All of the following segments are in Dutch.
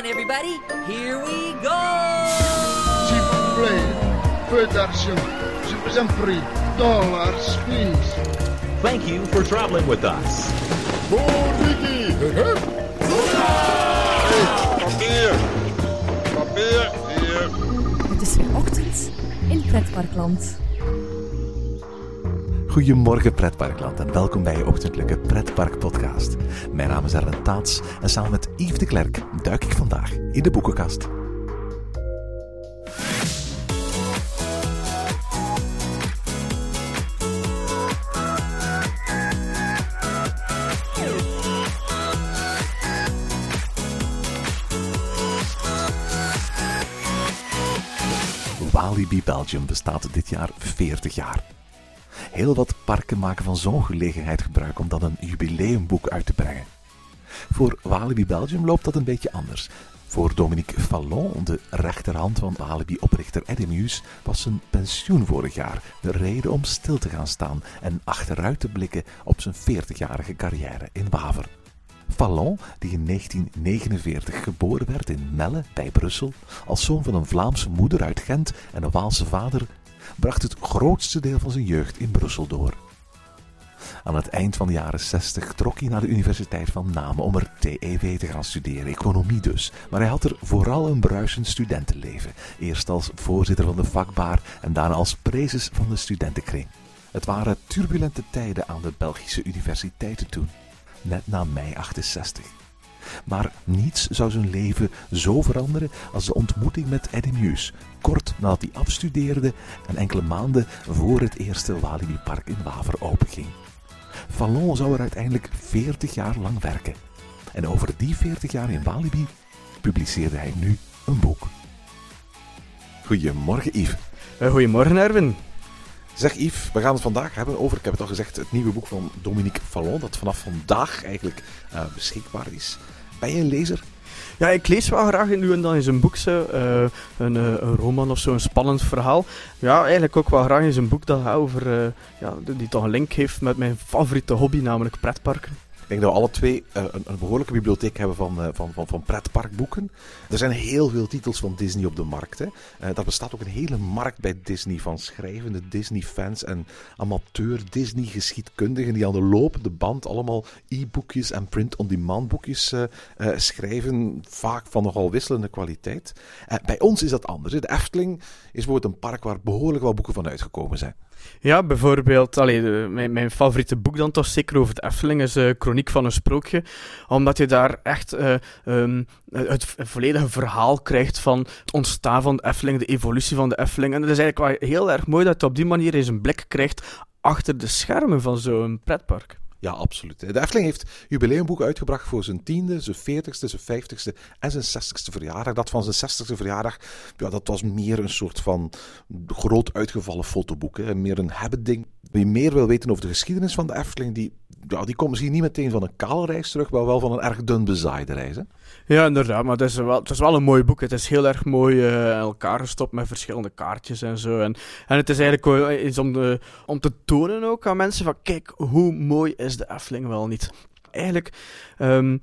on, everybody. Here we go! S'il vous plaît, peu d'argent. Je vous en prie. Dollars, please. Thank you for traveling with us. Papier! Papier! Hier! Het is weer ochtend in Pretparkland. Goedemorgen Pretparkland en welkom bij je ochtendelijke Pretpark podcast. Mijn naam is Arlen Taats en samen met Yves de Klerk duik ik vandaag in de boekenkast. Walibi Belgium bestaat dit jaar 40 jaar. Heel wat parken maken van zo'n gelegenheid gebruik om dan een jubileumboek uit te brengen. Voor Walibi Belgium loopt dat een beetje anders. Voor Dominique Fallon, de rechterhand van Walibi-oprichter Eddie was zijn pensioen vorig jaar de reden om stil te gaan staan en achteruit te blikken op zijn 40-jarige carrière in Waver. Fallon, die in 1949 geboren werd in Melle bij Brussel, als zoon van een Vlaamse moeder uit Gent en een Waalse vader, bracht het grootste deel van zijn jeugd in Brussel door. Aan het eind van de jaren 60 trok hij naar de Universiteit van Namen om er TEW te gaan studeren, economie dus. Maar hij had er vooral een bruisend studentenleven. Eerst als voorzitter van de vakbaar en daarna als prezes van de studentenkring. Het waren turbulente tijden aan de Belgische universiteiten toen, net na mei 68. Maar niets zou zijn leven zo veranderen als de ontmoeting met Eddie Mews, kort nadat hij afstudeerde en enkele maanden voor het eerste Walibi-park in Waver openging. Fallon zou er uiteindelijk 40 jaar lang werken. En over die 40 jaar in Walibi publiceerde hij nu een boek. Goedemorgen Yves. Eh, goedemorgen, Erwin. Zeg Yves, we gaan het vandaag hebben over, ik heb het al gezegd, het nieuwe boek van Dominique Fallon, dat vanaf vandaag eigenlijk eh, beschikbaar is. Ben je een lezer? Ja, ik lees wel graag nu en dan eens een boek, eh, een, eh, een roman of zo, een spannend verhaal. Ja, eigenlijk ook wel graag eens een boek dat over, eh, ja, die toch een link heeft met mijn favoriete hobby, namelijk pretparken. Ik denk dat we alle twee eh, een, behoorlijke bibliotheek hebben van, eh, van, van, van pretparkboeken. Er zijn heel veel titels van Disney op de markt. Hè. Eh, bestaat ook een hele markt bij Disney van schrijvende Disney-fans en amateur Disney-geschiedkundigen die aan de lopende band allemaal e-boekjes en print-on-demand boekjes schrijven, vaak van nogal wisselende kwaliteit. Bij ons is dat anders. De Efteling is bijvoorbeeld een park waar behoorlijk wel boeken van uitgekomen zijn. Ja, bijvoorbeeld, allee, de- mijn, mijn favoriete boek dan toch zeker over het Efteling is eh Chroniek van een Sprookje. Omdat je daar echt eh, ehm, het, het volledige verhaal krijgt van het ontstaan van de Efteling, de evolutie van de Efteling. En het is eigenlijk wel heel erg mooi dat je op die manier eens een blik krijgt achter de schermen van zo'n pretpark. Ja, absoluut. De Efteling heeft jubileumboeken uitgebracht voor zijn tiende, zijn veertigste, zijn vijftigste en zijn zestigste verjaardag. Dat van zijn zestigste verjaardag, ja, dat was meer een soort van groot uitgevallen fotoboek. Hè. Meer een habit-ding. Wie meer wil weten over de geschiedenis van de Efteling, die, ja, die komt misschien niet meteen van een kale reis terug, maar wel van een erg dun bezaaide reis. Hè. Ja, inderdaad, maar het is, wel, het is wel een mooi boek. Het is heel erg mooi eh, elkaar gestopt met verschillende kaartjes en zo. En, en het is eigenlijk iets om, de, om te tonen ook aan mensen van kijk, hoe mooi is de Efteling wel niet. Eigenlijk ehm,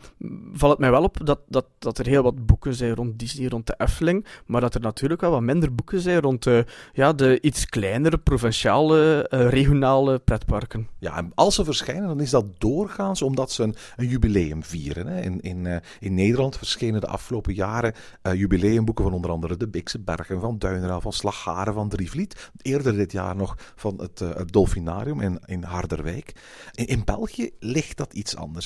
valt het mij wel op dat, dat, dat er heel wat boeken zijn rond Disney, rond de Efteling, maar dat er natuurlijk wel wat minder boeken zijn rond de, ja, de iets kleinere, provinciale, eh, regionale pretparken. Ja, en als ze verschijnen, dan is dat doorgaans omdat ze een, een jubileum vieren. Hè. In, in, eh, in Nederland verschenen de afgelopen jaren eh, jubileumboeken van onder andere de Beekse Bergen, van Duineraal, van Slagharen, van Drievliet. Eerder dit jaar nog van het, het Dolfinarium in, in Harderwijk. In België ligt dat iets anders.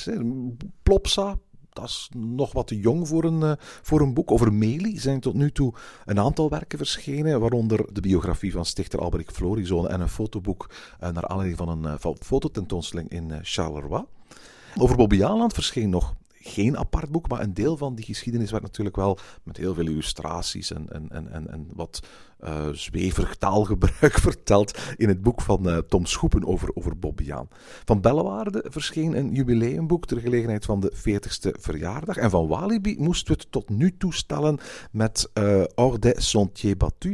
Plopsa, dat is nog wat te jong voor een, eh, voor een boek. Over Meli zijn tot nu toe een aantal werken verschenen, waaronder de biografie van stichter Albrecht Florizone en een fotoboek eh, naar aanleiding van een eh, fototentoonstelling in Charleroi. Over Bobby Aland verscheen nog geen apart boek, maar een deel van die geschiedenis werd natuurlijk wel met heel veel illustraties en, en, en, en, wat eh, zweverig taalgebruik verteld in het boek van eh, Tom Schoepen over, over Bobbejaan. Van Bellewaarde verscheen een jubileumboek ter gelegenheid van de 40ste verjaardag. En van Walibi moesten we het tot nu toe stellen met eh Hors des Sentiers.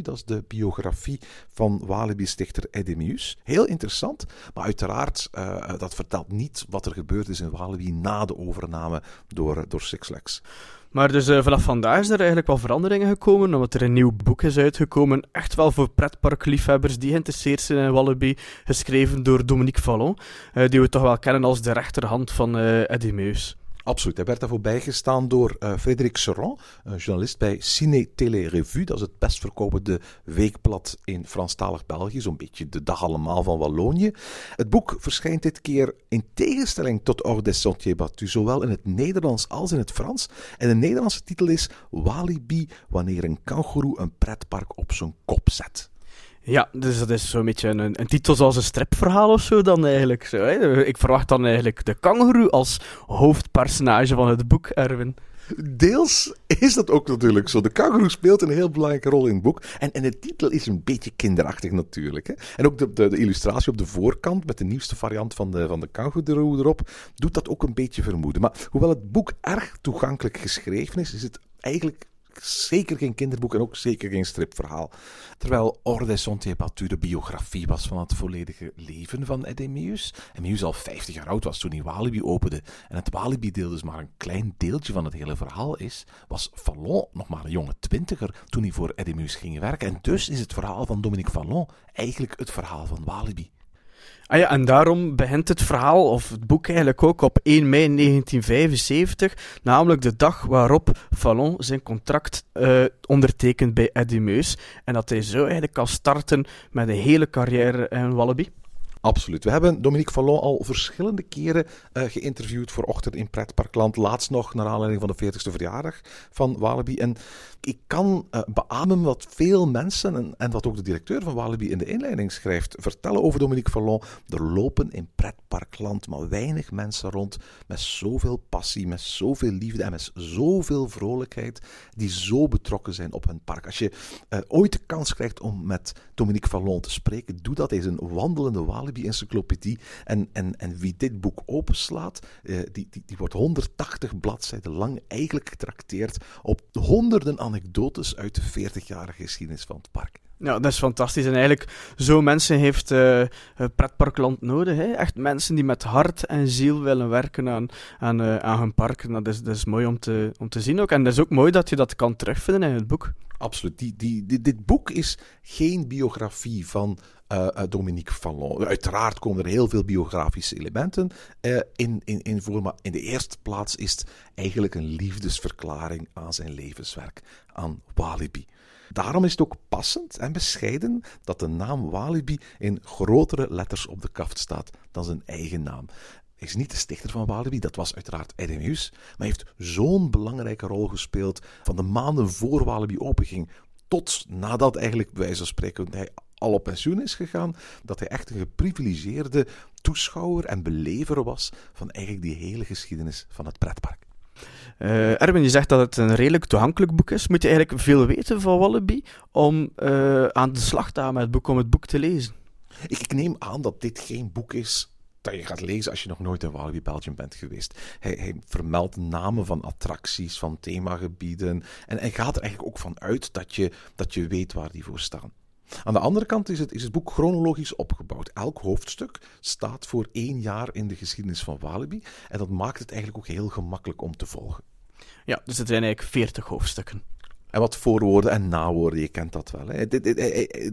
Dat is de biografie van Walibi-stichter Eddie Meus. Heel interessant, maar uiteraard, eh, dat vertelt niet wat er gebeurd is in Walibi na de overname door, door Six Flags. Maar dus eh, vanaf vandaag is er eigenlijk wel veranderingen gekomen, omdat er een nieuw boek is uitgekomen. Echt wel voor pretparkliefhebbers die geïnteresseerd zijn in Wallaby. Geschreven door Dominique Vallon, eh, die we toch wel kennen als de rechterhand van uh, Eddie Meus. Absoluut. Hij werd daarvoor bijgestaan door uh, Frederik Serran, een journalist bij Ciné Télé Revue. Dat is het best verkopende weekblad in Franstalig België, zo'n beetje de dag allemaal van Wallonië. Het boek verschijnt dit keer in tegenstelling tot Hors des Sentiers zowel in het Nederlands als in het Frans. En de Nederlandse titel is Walibi, wanneer een kangoeroe een pretpark op zijn kop zet. Ja, dus dat is zo'n beetje een, een, titel zoals een stripverhaal of zo dan eigenlijk. Zo, hè? Ik verwacht dan eigenlijk de kangoeroe als hoofdpersonage van het boek, Erwin. Deels is dat ook natuurlijk zo. De kangoeroe speelt een heel belangrijke rol in het boek. En, en de titel is een beetje kinderachtig natuurlijk. Hè? En ook de, de, illustratie op de voorkant met de nieuwste variant van de, van de kangoeroe erop, doet dat ook een beetje vermoeden. Maar hoewel het boek erg toegankelijk geschreven is, is het eigenlijk zeker geen kinderboek en ook zeker geen stripverhaal. Terwijl Orde Sonte de biografie was van het volledige leven van Edemius. En Meus al 50 jaar oud was toen hij Walibi opende. En het Walibi-deel dus maar een klein deeltje van het hele verhaal is, was Fallon nog maar een jonge twintiger toen hij voor Edemius ging werken. En dus is het verhaal van Dominique Fallon eigenlijk het verhaal van Walibi. Ah ja, en daarom begint het verhaal, of het boek eigenlijk ook, op 1 mei 1975, namelijk de dag waarop Fallon zijn contract uh, ondertekent bij Eddie Meus. En dat hij zo eigenlijk kan starten met een hele carrière in Wallaby. Absoluut. We hebben Dominique Fallon al verschillende keren uh, geïnterviewd voor Ochtend in Pretparkland. Laatst nog naar aanleiding van de 40ste verjaardag van Walibi. En ik kan uh, beamen wat veel mensen, en, wat ook de directeur van Walibi in de inleiding schrijft, vertellen over Dominique Fallon. Er lopen in Pretparkland maar weinig mensen rond met zoveel passie, met zoveel liefde en met zoveel vrolijkheid, die zo betrokken zijn op hun park. Als je uh, ooit de kans krijgt om met Dominique Fallon te spreken, doe dat. Hij is een wandelende Walibi-encyclopedie. En, en, en wie dit boek openslaat, uh, die, die, die wordt 180 bladzijden lang eigenlijk getrakteerd op honderden anekdotes uit de 40-jarige geschiedenis van het park. Ja, dat is fantastisch. En eigenlijk, zo mensen heeft uh, Pretparkland nodig. Hè? Echt mensen die met hart en ziel willen werken aan, aan, uh, aan hun park. Dat is, dat is mooi om te, om te zien ook. En dat is ook mooi dat je dat kan terugvinden in het boek. Absoluut. Die, die, die, dit boek is geen biografie van uh, Dominique Fallon. Uiteraard komen er heel veel biografische elementen uh, in, in, in voor, maar in de eerste plaats is het eigenlijk een liefdesverklaring aan zijn levenswerk, aan Walibi. Daarom is het ook passend en bescheiden dat de naam Walibi in grotere letters op de kaft staat dan zijn eigen naam. Is niet de stichter van Walibi, dat was uiteraard Meus, maar heeft zo'n belangrijke rol gespeeld van de maanden voor Walibi openging tot nadat eigenlijk, bij wijze van spreken, hij al op pensioen is gegaan, dat hij echt een geprivilegeerde toeschouwer en belever was van eigenlijk die hele geschiedenis van het pretpark. Uh, Erwin, je zegt dat het een redelijk toegankelijk boek is. Moet je eigenlijk veel weten van Wallaby om uh, aan de slag te gaan met het boek, om het boek te lezen? Ik, ik neem aan dat dit geen boek is dat je gaat lezen als je nog nooit in Walibi Belgium bent geweest. Hij, hij vermeldt namen van attracties, van themagebieden. En hij gaat er eigenlijk ook van uit dat je, dat je weet waar die voor staan. Aan de andere kant is het, is het boek chronologisch opgebouwd. Elk hoofdstuk staat voor één jaar in de geschiedenis van Walibi. En dat maakt het eigenlijk ook heel gemakkelijk om te volgen. Ja, dus het zijn eigenlijk veertig hoofdstukken. En wat voorwoorden en nawoorden, je kent dat wel. Hè.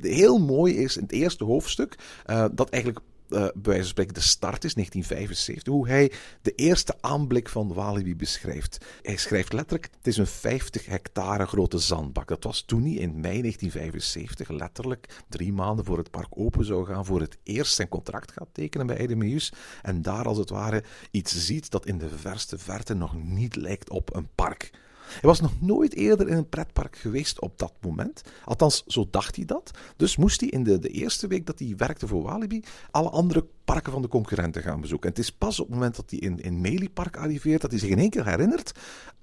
Heel mooi is in het eerste hoofdstuk uh, dat eigenlijk uh, bij wijze de start is, 1975, hoe hij de eerste aanblik van Walibi beschrijft. Hij schrijft letterlijk, het is een 50 hectare grote zandbak. Dat was toen hij in mei 1975, letterlijk drie maanden voor het park open zou gaan, voor het eerst zijn contract gaat tekenen bij Edemeus. En daar als het ware iets ziet dat in de verste verte nog niet lijkt op een park. Hij was nog nooit eerder in een pretpark geweest op dat moment. Althans, zo dacht hij dat. Dus moest hij in de, de eerste week dat hij werkte voor Walibi alle andere parken van de concurrenten gaan bezoeken. En het is pas op het moment dat hij in, in Meliepark arriveert dat hij zich in één keer herinnert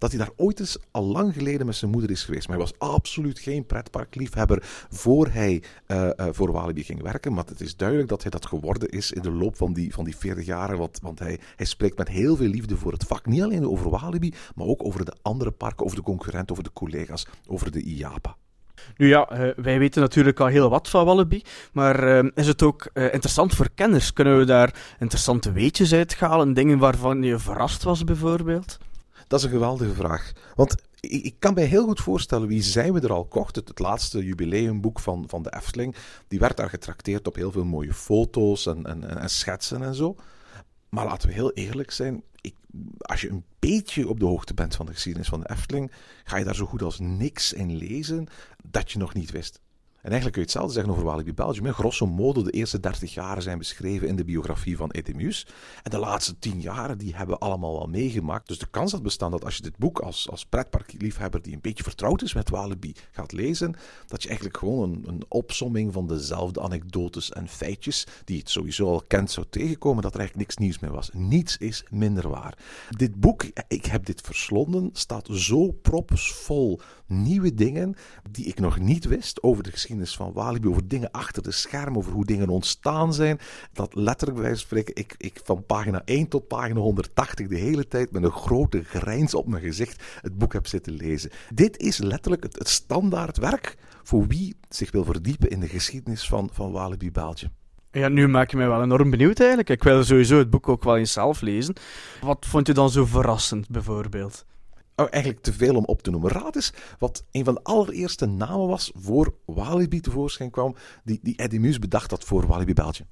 dat hij daar ooit eens al lang geleden met zijn moeder is geweest. Maar hij was absoluut geen pretparkliefhebber voor hij uh, uh, voor Walibi ging werken. Maar het is duidelijk dat hij dat geworden is in de loop van die, van die 40 jaren. Want, want hij, hij spreekt met heel veel liefde voor het vak. Niet alleen over Walibi, maar ook over de andere parken, over de concurrenten, over de collega's, over de IAPA. Nu ja, uh, wij weten natuurlijk al heel wat van Wallaby, maar uh, is het ook uh, interessant voor kenners? Kunnen we daar interessante weetjes uithalen, dingen waarvan je verrast was bijvoorbeeld? Dat is een geweldige vraag. Want ik, kan mij heel goed voorstellen wie zijn we er al kocht. Het, het laatste jubileumboek van, van de Efteling. Die werd daar getrakteerd op heel veel mooie foto's en, en, en schetsen en zo. Maar laten we heel eerlijk zijn. Ik, als je een beetje op de hoogte bent van de geschiedenis van de Efteling, ga je daar zo goed als niks in lezen dat je nog niet wist. En eigenlijk kun je hetzelfde zeggen over Walibi Belgium. Grosso modo, de eerste 30 jaren zijn beschreven in de biografie van Edemus. En de laatste 10 jaren, die hebben we allemaal wel meegemaakt. Dus de kans had bestaan dat als je dit boek als, als pretparkliefhebber die een beetje vertrouwd is met Walibi gaat lezen, dat je eigenlijk gewoon een, een opsomming van dezelfde anekdotes en feitjes, die het sowieso al kent, zou tegenkomen, dat er eigenlijk niks nieuws meer was. Niets is minder waar. Dit boek, ik heb dit verslonden, staat zo propsvol nieuwe dingen die ik nog niet wist over de geschiedenis van Walibi, over dingen achter de schermen, over hoe dingen ontstaan zijn. Dat letterlijk bij spreken, ik, ik van pagina 1 tot pagina 180 de hele tijd met een grote grijns op mijn gezicht het boek heb zitten lezen. Dit is letterlijk het, standaard werk voor wie zich wil verdiepen in de geschiedenis van, van Walibi Belgium. Ja, nu maak je mij wel enorm benieuwd eigenlijk. Ik wil sowieso het boek ook wel eens zelf lezen. Wat vond je dan zo verrassend, bijvoorbeeld? Oh, eigenlijk te veel om op te noemen. Raad eens wat een van de allereerste namen was voor Walibi tevoorschijn kwam, die, die Eddie Muus bedacht had voor Walibi Belgium.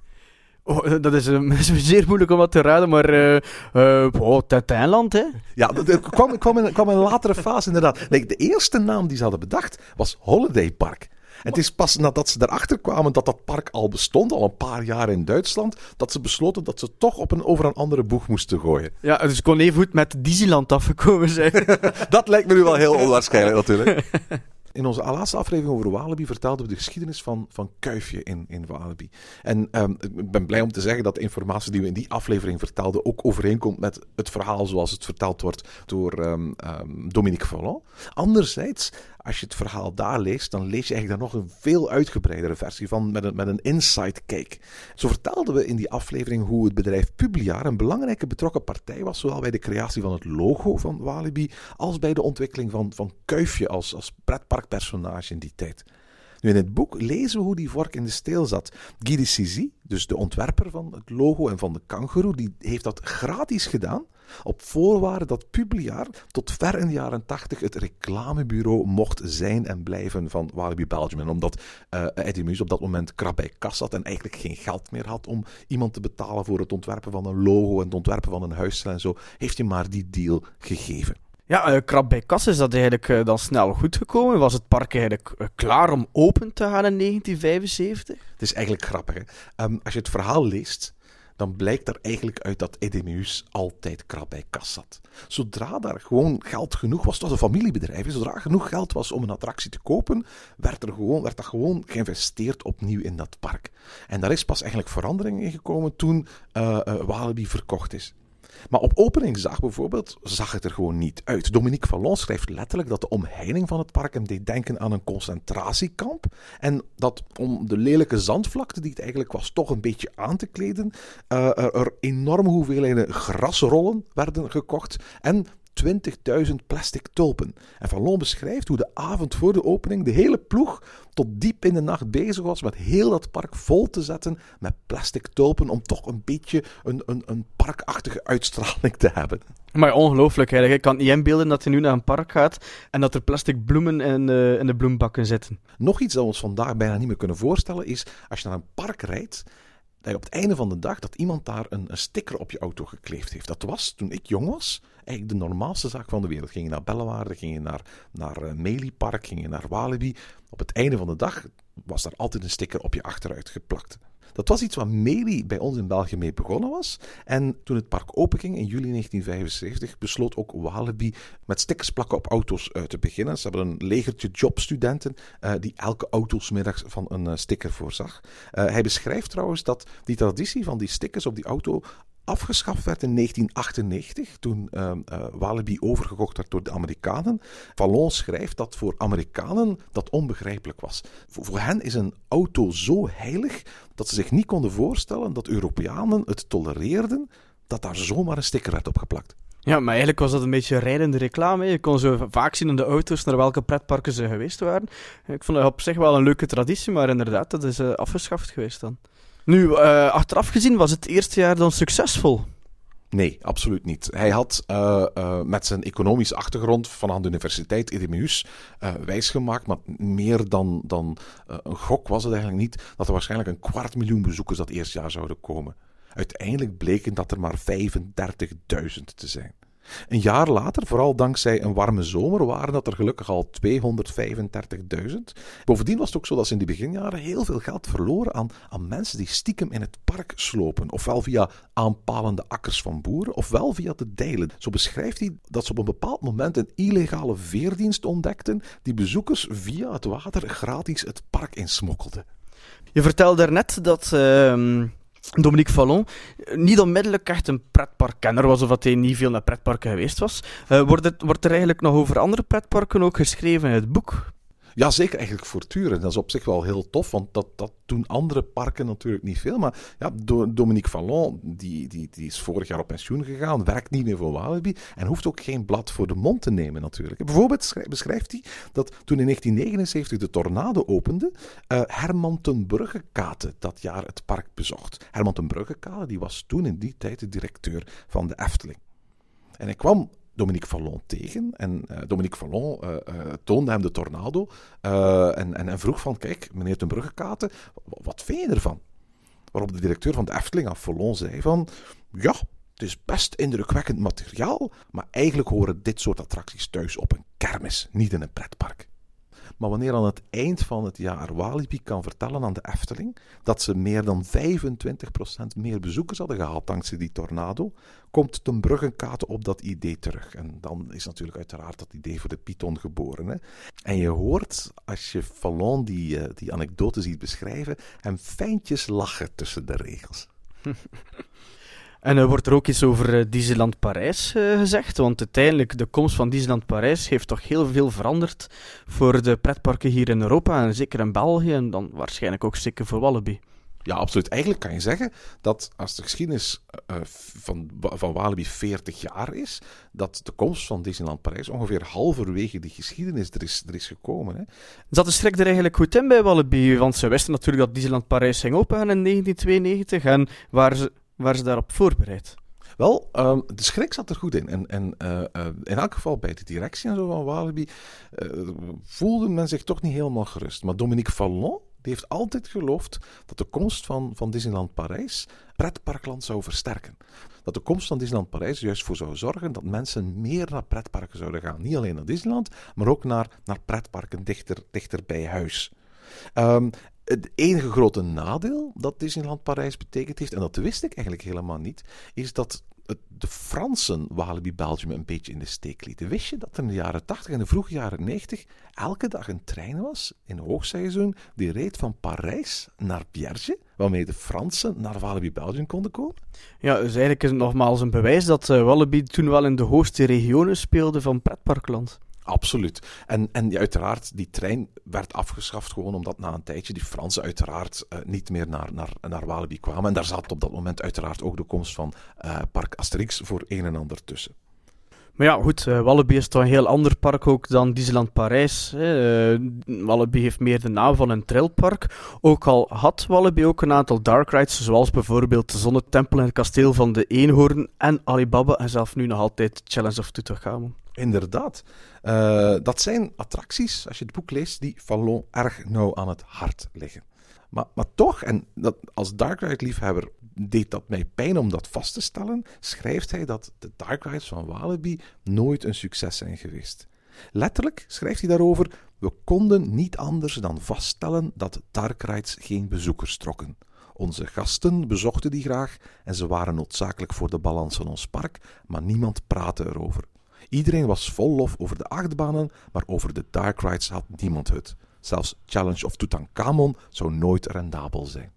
Oh, dat is, uh, is zeer moeilijk om dat te raden, maar uh, uh, oh, Tuinland, hè? Ja, dat kwam, kwam, in, kwam in een latere fase inderdaad. Nee, de eerste naam die ze hadden bedacht was Holiday Park. Het is pas nadat ze erachter kwamen dat dat park al bestond, al een paar jaar in Duitsland, dat ze besloten dat ze toch op een, over een andere boeg moesten gooien. Ja, dus ik kon even goed met Disneyland afgekomen zijn. dat lijkt me nu wel heel onwaarschijnlijk natuurlijk. In onze laatste aflevering over Walibi vertelden we de geschiedenis van, van Kuifje in, in Walibi. En um, ik ben blij om te zeggen dat de informatie die we in die aflevering vertelden ook overeenkomt met het verhaal zoals het verteld wordt door um, um, Dominique Fallon. Anderzijds als je het verhaal daar leest, dan lees je eigenlijk daar nog een veel uitgebreidere versie van met een, met een inside cake. Zo vertelden we in die aflevering hoe het bedrijf Publiaar een belangrijke betrokken partij was, zowel bij de creatie van het logo van Walibi als bij de ontwikkeling van, van Kuifje als, als pretparkpersonage in die tijd. Nu, in het boek lezen we hoe die vork in de steel zat. Guy de Sizy, dus de ontwerper van het logo en van de kangoeroe, die heeft dat gratis gedaan. Op voorwaarde dat Publiaar tot ver in de jaren 80 het reclamebureau mocht zijn en blijven van Walibi Belgium. En omdat uh, Eddie Muus op dat moment krap bij kas zat en eigenlijk geen geld meer had om iemand te betalen voor het ontwerpen van een logo en het ontwerpen van een huisstijl en zo, heeft hij maar die deal gegeven. Ja, uh, krap bij kas is dat eigenlijk uh, dan snel goed gekomen. Was het park eigenlijk uh, klaar om open te gaan in 1975? Het is eigenlijk grappig. Hè? Um, als je het verhaal leest, dan blijkt er eigenlijk uit dat Edemeus altijd krap bij kas zat. Zodra daar gewoon geld genoeg was, het was een familiebedrijf, zodra genoeg geld was om een attractie te kopen, werd, er gewoon, werd dat gewoon geïnvesteerd opnieuw in dat park. En daar is pas eigenlijk verandering in gekomen toen uh, Walibi verkocht is. Maar op openingsdag bijvoorbeeld zag het er gewoon niet uit. Dominique Vallon schrijft letterlijk dat de omheining van het park hem deed denken aan een concentratiekamp. En dat om de lelijke zandvlakte die het eigenlijk was toch een beetje aan te kleden, uh, er, er enorme hoeveelheden grasrollen werden gekocht. En 20.000 plastic tulpen. En Vallon beschrijft hoe de avond voor de opening de hele ploeg tot diep in de nacht bezig was met heel dat park vol te zetten met plastic tulpen om toch een beetje een, een, een parkachtige uitstraling te hebben. Maar ongelooflijk eigenlijk. Ik kan niet inbeelden dat hij nu naar een park gaat en dat er plastic bloemen in de, in de bloembakken zitten. Nog iets dat we ons vandaag bijna niet meer kunnen voorstellen is als je naar een park rijdt dat je op het einde van de dag dat iemand daar een, een, sticker op je auto gekleefd heeft. Dat was, toen ik jong was, eigenlijk de normaalste zaak van de wereld. Ging je naar Bellewaarde, ging je naar, naar uh, Meliepark, ging je naar Walibi. Op het einde van de dag was daar altijd een sticker op je achteruit geplakt. Dat was iets wat Meli bij ons in België mee begonnen was. En toen het park openging in juli 1975, besloot ook Walibi met stickers plakken op auto's uh, te beginnen. Ze hebben een legertje jobstudenten uh, die elke autosmiddag van een sticker voorzag. hij beschrijft trouwens dat die traditie van die stickers op die auto afgeschaft werd in 1998, toen uh, uh, Walibi overgekocht werd door de Amerikanen. Vallon schrijft dat voor Amerikanen dat onbegrijpelijk was. Voor, hen is een auto zo heilig dat ze zich niet konden voorstellen dat Europeanen het tolereerden dat daar zomaar een sticker werd opgeplakt. Ja, maar eigenlijk was dat een beetje rijdende reclame. Je kon zo vaak zien in de auto's naar welke pretparken ze geweest waren. Ik vond het op zich wel een leuke traditie, maar inderdaad, dat is uh, afgeschaft geweest dan. Nu, uh, achteraf gezien was het eerste jaar dan succesvol. Nee, absoluut niet. Hij had uh, uh, met zijn economische achtergrond van de Universiteit Erasmus uh, wijsgemaakt, maar meer dan, dan een gok was het eigenlijk niet, dat er waarschijnlijk een kwart miljoen bezoekers dat eerste jaar zouden komen. Uiteindelijk bleken dat er maar 35.000 te zijn. Een jaar later, vooral dankzij een warme zomer, waren dat er gelukkig al 235.000. Bovendien was het ook zo dat ze in die beginjaren heel veel geld verloren aan, aan mensen die stiekem in het park slopen. Ofwel via aanpalende akkers van boeren, ofwel via de deilen. Zo beschrijft hij dat ze op een bepaald moment een illegale veerdienst ontdekten die bezoekers via het water gratis het park insmokkelden. Je vertelde daarnet dat... Uh Dominique Fallon niet onmiddellijk echt een pretparkkenner was, of dat hij niet veel naar pretparken geweest was. Uh, wordt, het, wordt er eigenlijk nog over andere pretparken ook geschreven in het boek? Ja, zeker eigenlijk voortdurend. Dat is op zich wel heel tof, want dat, dat doen andere parken natuurlijk niet veel. Maar ja, Dominique Fallon, die, die, die is vorig jaar op pensioen gegaan, werkt niet meer voor Walibi en hoeft ook geen blad voor de mond te nemen natuurlijk. Bijvoorbeeld beschrijft hij dat toen in 1979 de tornado opende, uh, Herman ten Bruggekate dat jaar het park bezocht. Herman ten Bruggekate die was toen in die tijd de directeur van de Efteling. En hij kwam Dominique Fallon tegen. En uh, Dominique Fallon uh, uh, toonde hem de tornado. En, en, en, vroeg van, kijk, meneer ten Bruggekaten, wat vind je ervan? Waarop de directeur van de Efteling aan Fallon zei van, ja, het is best indrukwekkend materiaal, maar eigenlijk horen dit soort attracties thuis op een kermis, niet in een pretpark. Maar wanneer aan het eind van het jaar Walibi kan vertellen aan de Efteling dat ze meer dan 25% meer bezoekers hadden gehad dankzij die tornado, komt ten Bruggenkate op dat idee terug. En dan is natuurlijk uiteraard dat idee voor de Python geboren. Hè? En je hoort, als je Fallon die, uh, die anekdote ziet beschrijven, hem fijntjes lachen tussen de regels. En er wordt er ook iets over uh, Disneyland Parijs uh, gezegd, want uiteindelijk de komst van Disneyland Parijs heeft toch heel veel veranderd voor de pretparken hier in Europa en zeker in België en dan waarschijnlijk ook zeker voor Walibi. Ja, absoluut. Eigenlijk kan je zeggen dat als de geschiedenis uh, van, van Walibi 40 jaar is, dat de komst van Disneyland Parijs ongeveer halverwege die geschiedenis er is, er is gekomen. Hè. Zat de schrik er eigenlijk goed in bij Walibi? Want ze wisten natuurlijk dat Disneyland Parijs ging opengaan in 1992 en waar ze waren ze daarop voorbereid? Wel, um, de schrik zat er goed in. En, en uh, uh, in elk geval bij de directie en zo van Walibi uh, voelde men zich toch niet helemaal gerust. Maar Dominique Fallon die heeft altijd geloofd dat de komst van, van Disneyland Parijs pretparkland zou versterken. Dat de komst van Disneyland Parijs juist voor zou zorgen dat mensen meer naar pretparken zouden gaan. Niet alleen naar Disneyland, maar ook naar, naar pretparken dichter, dichter bij huis. Um, het enige grote nadeel dat Disneyland Parijs betekend heeft, en dat wist ik eigenlijk helemaal niet, is dat de Fransen Walibi Belgium een beetje in de steek lieten. Wist je dat er in de jaren 80 en de vroege jaren 90 elke dag een trein was in hoogseizoen die reed van Parijs naar Bierge, waarmee de Fransen naar Walibi Belgium konden komen? Ja, dus eigenlijk is het nogmaals een bewijs dat uh, Walibi toen wel in de hoogste regionen speelde van pretparkland. Absoluut. En, en uiteraard, die trein werd afgeschaft gewoon omdat na een tijdje die Fransen uiteraard uh, niet meer naar, naar, naar Walibi kwamen. En daar zat op dat moment uiteraard ook de komst van uh, Park Asterix voor een en ander tussen. Maar ja, goed, uh, Walibi is toch een heel ander park ook dan Disneyland Parijs. Hè. Walibi heeft meer de naam van een trailpark. Ook al had Walibi ook een aantal dark rides, zoals bijvoorbeeld de Zonnetempel en het kasteel van de Eenhoorn en Alibaba en zelf nu nog altijd Challenge of Tutankhamon. Inderdaad. Uh, dat zijn attracties, als je het boek leest, die Fallon erg nauw aan het hart liggen. Maar, maar toch, en dat, als Dark Ride-liefhebber deed dat mij pijn om dat vast te stellen, schrijft hij dat de Dark Rides van Walibi nooit een succes zijn geweest. Letterlijk schrijft hij daarover: We konden niet anders dan vaststellen dat Dark Rides geen bezoekers trokken. Onze gasten bezochten die graag en ze waren noodzakelijk voor de balans van ons park, maar niemand praatte erover. Iedereen was vol lof over de achtbanen, maar over de dark rides had niemand het. Zelfs Challenge of Tutankhamon zou nooit rendabel zijn.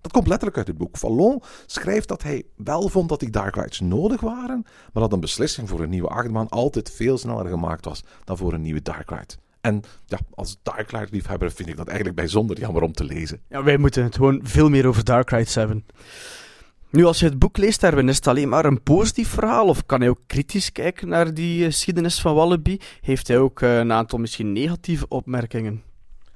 Dat komt letterlijk uit het boek. Fallon schrijft dat hij wel vond dat die dark rides nodig waren, maar dat een beslissing voor een nieuwe achtbaan altijd veel sneller gemaakt was dan voor een nieuwe dark ride. En ja, als Dark Ride liefhebber vind ik dat eigenlijk bijzonder jammer om te lezen. Ja, wij moeten het gewoon veel meer over Dark Rides hebben. Nu, als je het boek leest, Erwin, is het alleen maar een positief verhaal? Of kan hij ook kritisch kijken naar die geschiedenis van Wallaby? Heeft hij ook eh, een aantal misschien negatieve opmerkingen?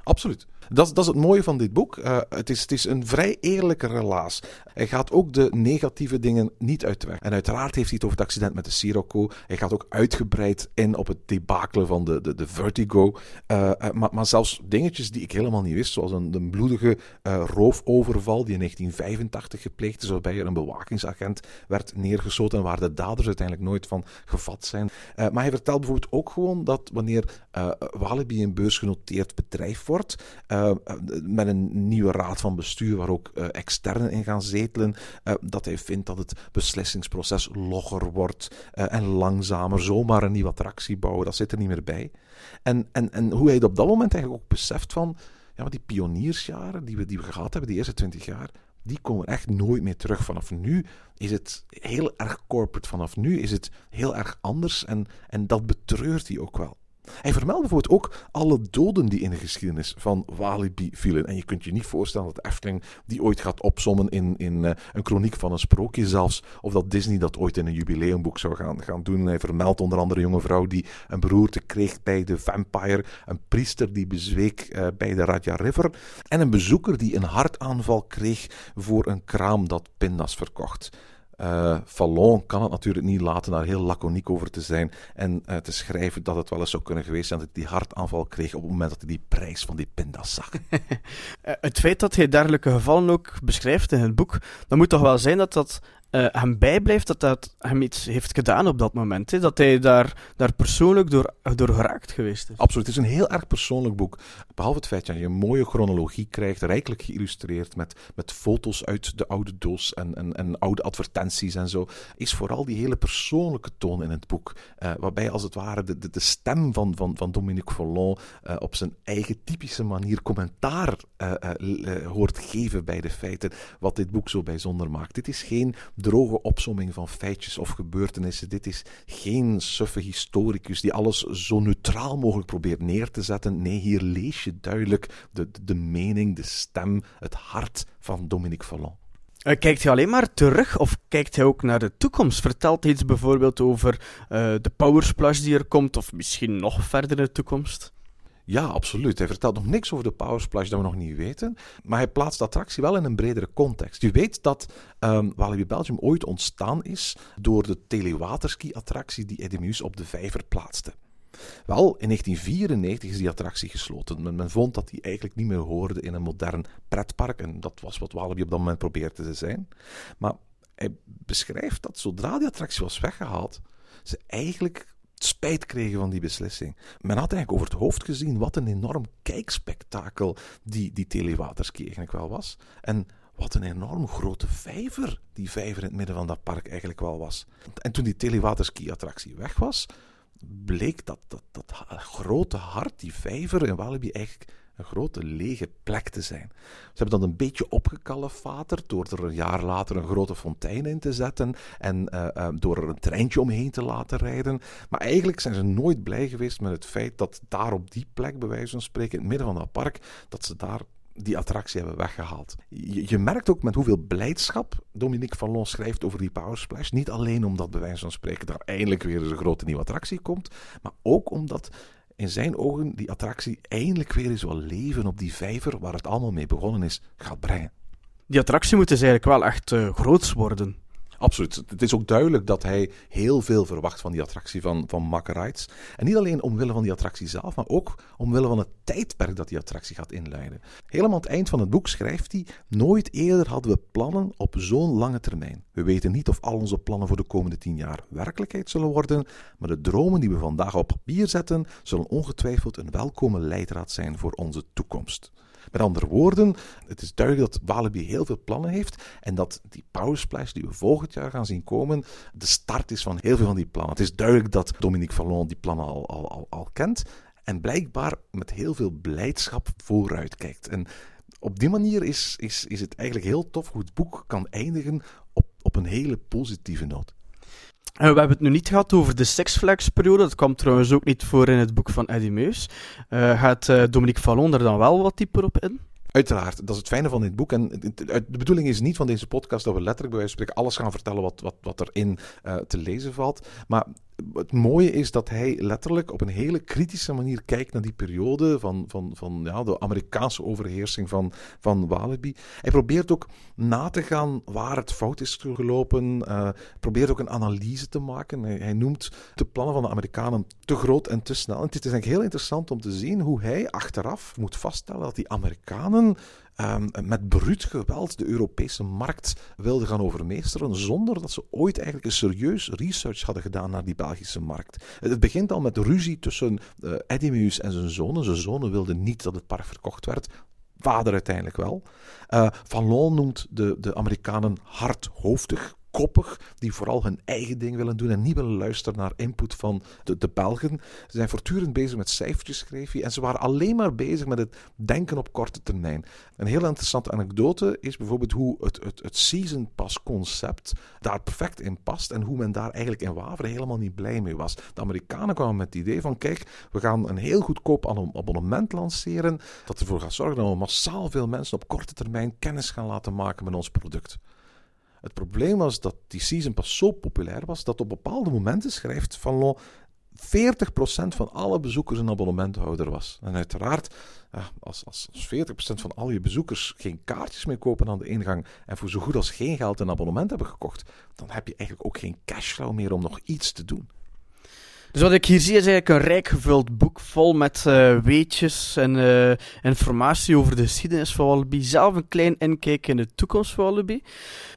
Absoluut. Dat, dat is het mooie van dit boek. Eh, het, is, het is een vrij eerlijke relaas. Hij gaat ook de negatieve dingen niet uit de weg. En uiteraard heeft hij het over het accident met de Sirocco. Hij gaat ook uitgebreid in op het debakelen van de, de, de Vertigo. Eh, eh, maar, maar zelfs dingetjes die ik helemaal niet wist, zoals een, een bloedige eh, roofoverval die in 1985 gepleegd is, waarbij er een bewakingsagent werd neergeschoten en waar de daders uiteindelijk nooit van gevat zijn. Maar hij vertelt bijvoorbeeld ook gewoon dat wanneer Walibi een beursgenoteerd bedrijf wordt, eh, met een nieuwe raad van bestuur waar ook eh, externen in gaan zetelen, eh, dat hij vindt dat het beslissingsproces logger wordt en langzamer, zomaar een nieuwe attractie bouwen, dat zit er niet meer bij. En, en, en hoe hij het op dat moment eigenlijk ook beseft van, ja, maar die pioniersjaren die we, die we gehad hebben, die eerste twintig jaar, die komen echt nooit meer terug. Vanaf nu is het heel erg corporate. Vanaf nu is het heel erg anders en, en dat betreurt hij ook wel. Hij vermeldt bijvoorbeeld ook alle doden die in de geschiedenis van Walibi vielen. En je kunt je niet voorstellen dat Efteling die ooit gaat opsommen in, in eh, een chroniek van een sprookje zelfs. Of dat Disney dat ooit in een jubileumboek zou gaan, gaan doen. Hij vermeldt onder andere een jonge vrouw die een beroerte kreeg bij de Vampire. Een priester die bezweek eh, bij de Raja River. En een bezoeker die een hartaanval kreeg voor een kraam dat pindas verkocht. Fallon kan het natuurlijk niet laten daar heel laconiek over te zijn en eh, te schrijven dat het wel eens zou kunnen geweest zijn dat hij die hartaanval kreeg op het moment dat hij die prijs van die pindas zag. Eh, het feit dat hij dergelijke gevallen ook beschrijft in het boek, dan moet toch wel zijn dat dat eh, hem bijblijft, dat dat hem iets heeft gedaan op dat moment. Hè? Dat hij daar, daar persoonlijk door, door geraakt geweest is. Absoluut, het is een heel erg persoonlijk boek. Behalve het feit dat je een mooie chronologie krijgt, rijkelijk geïllustreerd met, met foto's uit de oude doos en, en, en oude advertenties en zo, is vooral die hele persoonlijke toon in het boek. eh, waarbij als het ware de, de, stem van, van, van Dominique Follon eh, op zijn eigen typische manier commentaar hoort geven bij de feiten, wat dit boek zo bijzonder maakt. Dit is geen droge opsomming van feitjes of gebeurtenissen. Dit is geen suffe historicus die alles zo neutraal mogelijk probeert neer te zetten. Nee, hier lees je duidelijk de, de, mening, de stem, het hart van Dominique Fallon. Eh, kijkt hij alleen maar terug of kijkt hij ook naar de toekomst? Vertelt hij iets bijvoorbeeld over eh, de Powersplash die er komt, of misschien nog verder in de toekomst? Ja, absoluut. Hij vertelt nog niks over de Power Splash dat we nog niet weten. Maar hij plaatst de attractie wel in een bredere context. Je weet dat ehm Walibi Belgium ooit ontstaan is door de telewaterski-attractie die Edemus op de vijver plaatste. Wel, in 1994 is die attractie gesloten. Men, men vond dat die eigenlijk niet meer hoorde in een modern pretpark. En dat was wat Walibi op dat moment probeerde te zijn. Maar hij beschrijft dat zodra die attractie was weggehaald, ze eigenlijk spijt kregen van die beslissing. Men had eigenlijk over het hoofd gezien wat een enorm kijkspektakel die, die telewaterski eigenlijk wel was. En wat een enorm grote vijver die vijver in het midden van dat park eigenlijk wel was. En toen die telewaterski-attractie weg was, bleek dat, dat dat grote hart, die vijver in Walibi, eigenlijk een grote lege plek te zijn. Ze hebben dat een beetje opgekalefaterd door er een jaar later een grote fontein in te zetten en eh, eh, door er een treintje omheen te laten rijden. Maar eigenlijk zijn ze nooit blij geweest met het feit dat daar op die plek, bij wijze van spreken, in het midden van dat park, dat ze daar die attractie hebben weggehaald. Je, je merkt ook met hoeveel blijdschap Dominique Fallon schrijft over die Power Splash. Niet alleen omdat, bij wijze van spreken, daar eindelijk weer eens een grote nieuwe attractie komt, maar ook omdat in zijn ogen die attractie eindelijk weer eens wat leven op die vijver waar het allemaal mee begonnen is, gaat brengen. Die attractie moet dus eigenlijk wel echt eh, groots worden. Absoluut. Het is ook duidelijk dat hij heel veel verwacht van die attractie van, van Mack Rides. En niet alleen omwille van die attractie zelf, maar ook omwille van het tijdperk dat die attractie gaat inleiden. Helemaal aan het eind van het boek schrijft hij: Nooit eerder hadden we plannen op zo'n lange termijn. We weten niet of al onze plannen voor de komende tien jaar werkelijkheid zullen worden, maar de dromen die we vandaag op papier zetten, zullen ongetwijfeld een welkome leidraad zijn voor onze toekomst. Met andere woorden, het is duidelijk dat Walibi heel veel plannen heeft en dat die Power die we volgend jaar gaan zien komen, de start is van heel veel van die plannen. Het is duidelijk dat Dominique Fallon die plannen al, al, al, al kent en blijkbaar met heel veel blijdschap vooruit kijkt. En op die manier is, is, is het eigenlijk heel tof hoe het boek kan eindigen op, op een hele positieve noot. Eh, we hebben het nu niet gehad over de Six Flags periode. Dat kwam trouwens ook niet voor in het boek van Eddie Meus. Eh, gaat eh, Dominique Fallon er dan wel wat dieper op in? Uiteraard, dat is het fijne van dit boek. En de bedoeling is niet van deze podcast dat we letterlijk bij wijze van spreken alles gaan vertellen wat, wat, wat erin eh, te lezen valt. Maar het mooie is dat hij letterlijk op een hele kritische manier kijkt naar die periode van, van, van ja, de Amerikaanse overheersing van, van Walibi. Hij probeert ook na te gaan waar het fout is gelopen. Uh, probeert ook een analyse te maken. Hij, hij, noemt de plannen van de Amerikanen te groot en te snel. En het is eigenlijk heel interessant om te zien hoe hij achteraf moet vaststellen dat die Amerikanen um, met bruut geweld de Europese markt wilden gaan overmeesteren, zonder dat ze ooit eigenlijk een serieus research hadden gedaan naar die Belgische markt. Het begint al met ruzie tussen uh, en zijn zonen. Zijn zonen wilden niet dat het park verkocht werd. Vader uiteindelijk wel. Uh, Van Loon noemt de, de Amerikanen hardhoofdig, koppig, die vooral hun eigen ding willen doen en niet willen luisteren naar input van de, Belgen. Ze zijn voortdurend bezig met cijfertjes, schreef en ze waren alleen maar bezig met het denken op korte termijn. Een heel interessante anekdote is bijvoorbeeld hoe het, het, het season pass concept daar perfect in past en hoe men daar eigenlijk in Waveren helemaal niet blij mee was. De Amerikanen kwamen met het idee van, kijk, we gaan een heel goedkoop abonnement lanceren dat ervoor gaat zorgen dat we massaal veel mensen op korte termijn kennis gaan laten maken met ons product. Het probleem was dat die season pas zo populair was dat op bepaalde momenten schrijft Van Lo 40% van alle bezoekers een abonnementhouder was. En uiteraard, als, als, 40% van al je bezoekers geen kaartjes meer kopen aan de ingang en voor zo goed als geen geld een abonnement hebben gekocht, dan heb je eigenlijk ook geen cashflow meer om nog iets te doen. Dus wat ik hier zie is eigenlijk een rijk gevuld boek vol met uh, weetjes en uh, informatie over de geschiedenis van Wallaby. Zelf een klein inkijk in de toekomst van Wallaby.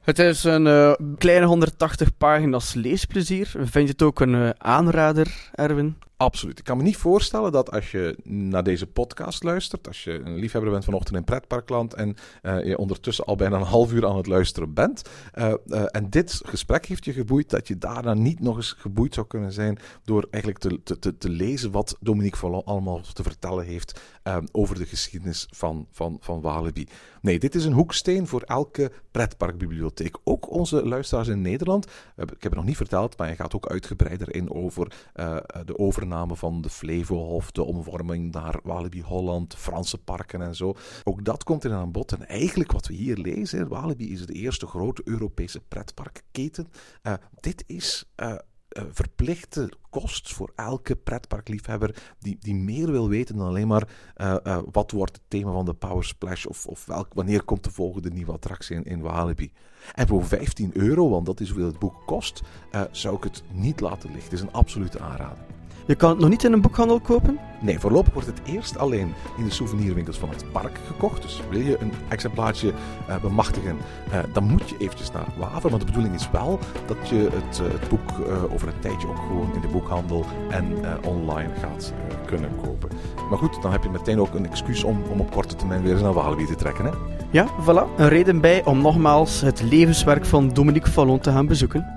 Het is een uh, kleine 180 pagina's leesplezier. Vind je het ook een aanrader, Erwin? Absoluut. Ik kan me niet voorstellen dat als je naar deze podcast luistert, als je een liefhebber bent vanochtend in Pretparkland en uh, je ondertussen al bijna een half uur aan het luisteren bent, uh, uh, en dit gesprek heeft je geboeid, dat je daarna niet nog eens geboeid zou kunnen zijn door eigenlijk te, te, te lezen wat Dominique Vallon allemaal te vertellen heeft over de geschiedenis van, van, van Walibi. Nee, dit is een hoeksteen voor elke pretparkbibliotheek. Ook onze luisteraars in Nederland. Ik heb het nog niet verteld, maar je gaat ook uitgebreider in over de overname van de Flevohof, de omvorming naar Walibi Holland, Franse parken en zo. Ook dat komt in aan bod. En eigenlijk wat we hier lezen, Walibi is de eerste grote Europese pretparkketen. Uh, dit is... verplichte kost voor elke pretparkliefhebber die, die meer wil weten dan alleen maar uh, uh, wat wordt het thema van de Power Splash of, of wanneer komt de volgende nieuwe attractie in, in Walibi. En voor 15 euro, want dat is hoeveel het boek kost, zou ik het niet laten liggen. Het is een absolute aanrader. Je kan het nog niet in een boekhandel kopen? Nee, voorlopig wordt het eerst alleen in de souvenirwinkels van het park gekocht. Dus wil je een exemplaartje uh, bemachtigen, uh, dan moet je eventjes naar Waver. Want de bedoeling is wel dat je het, uh, het boek over een tijdje ook gewoon in de boekhandel en online gaat kunnen kopen. Maar goed, dan heb je meteen ook een excuus om, om op korte termijn weer eens naar Walibi te trekken. Hè? Ja, voilà. Een reden bij om nogmaals het levenswerk van Dominique Fallon te gaan bezoeken.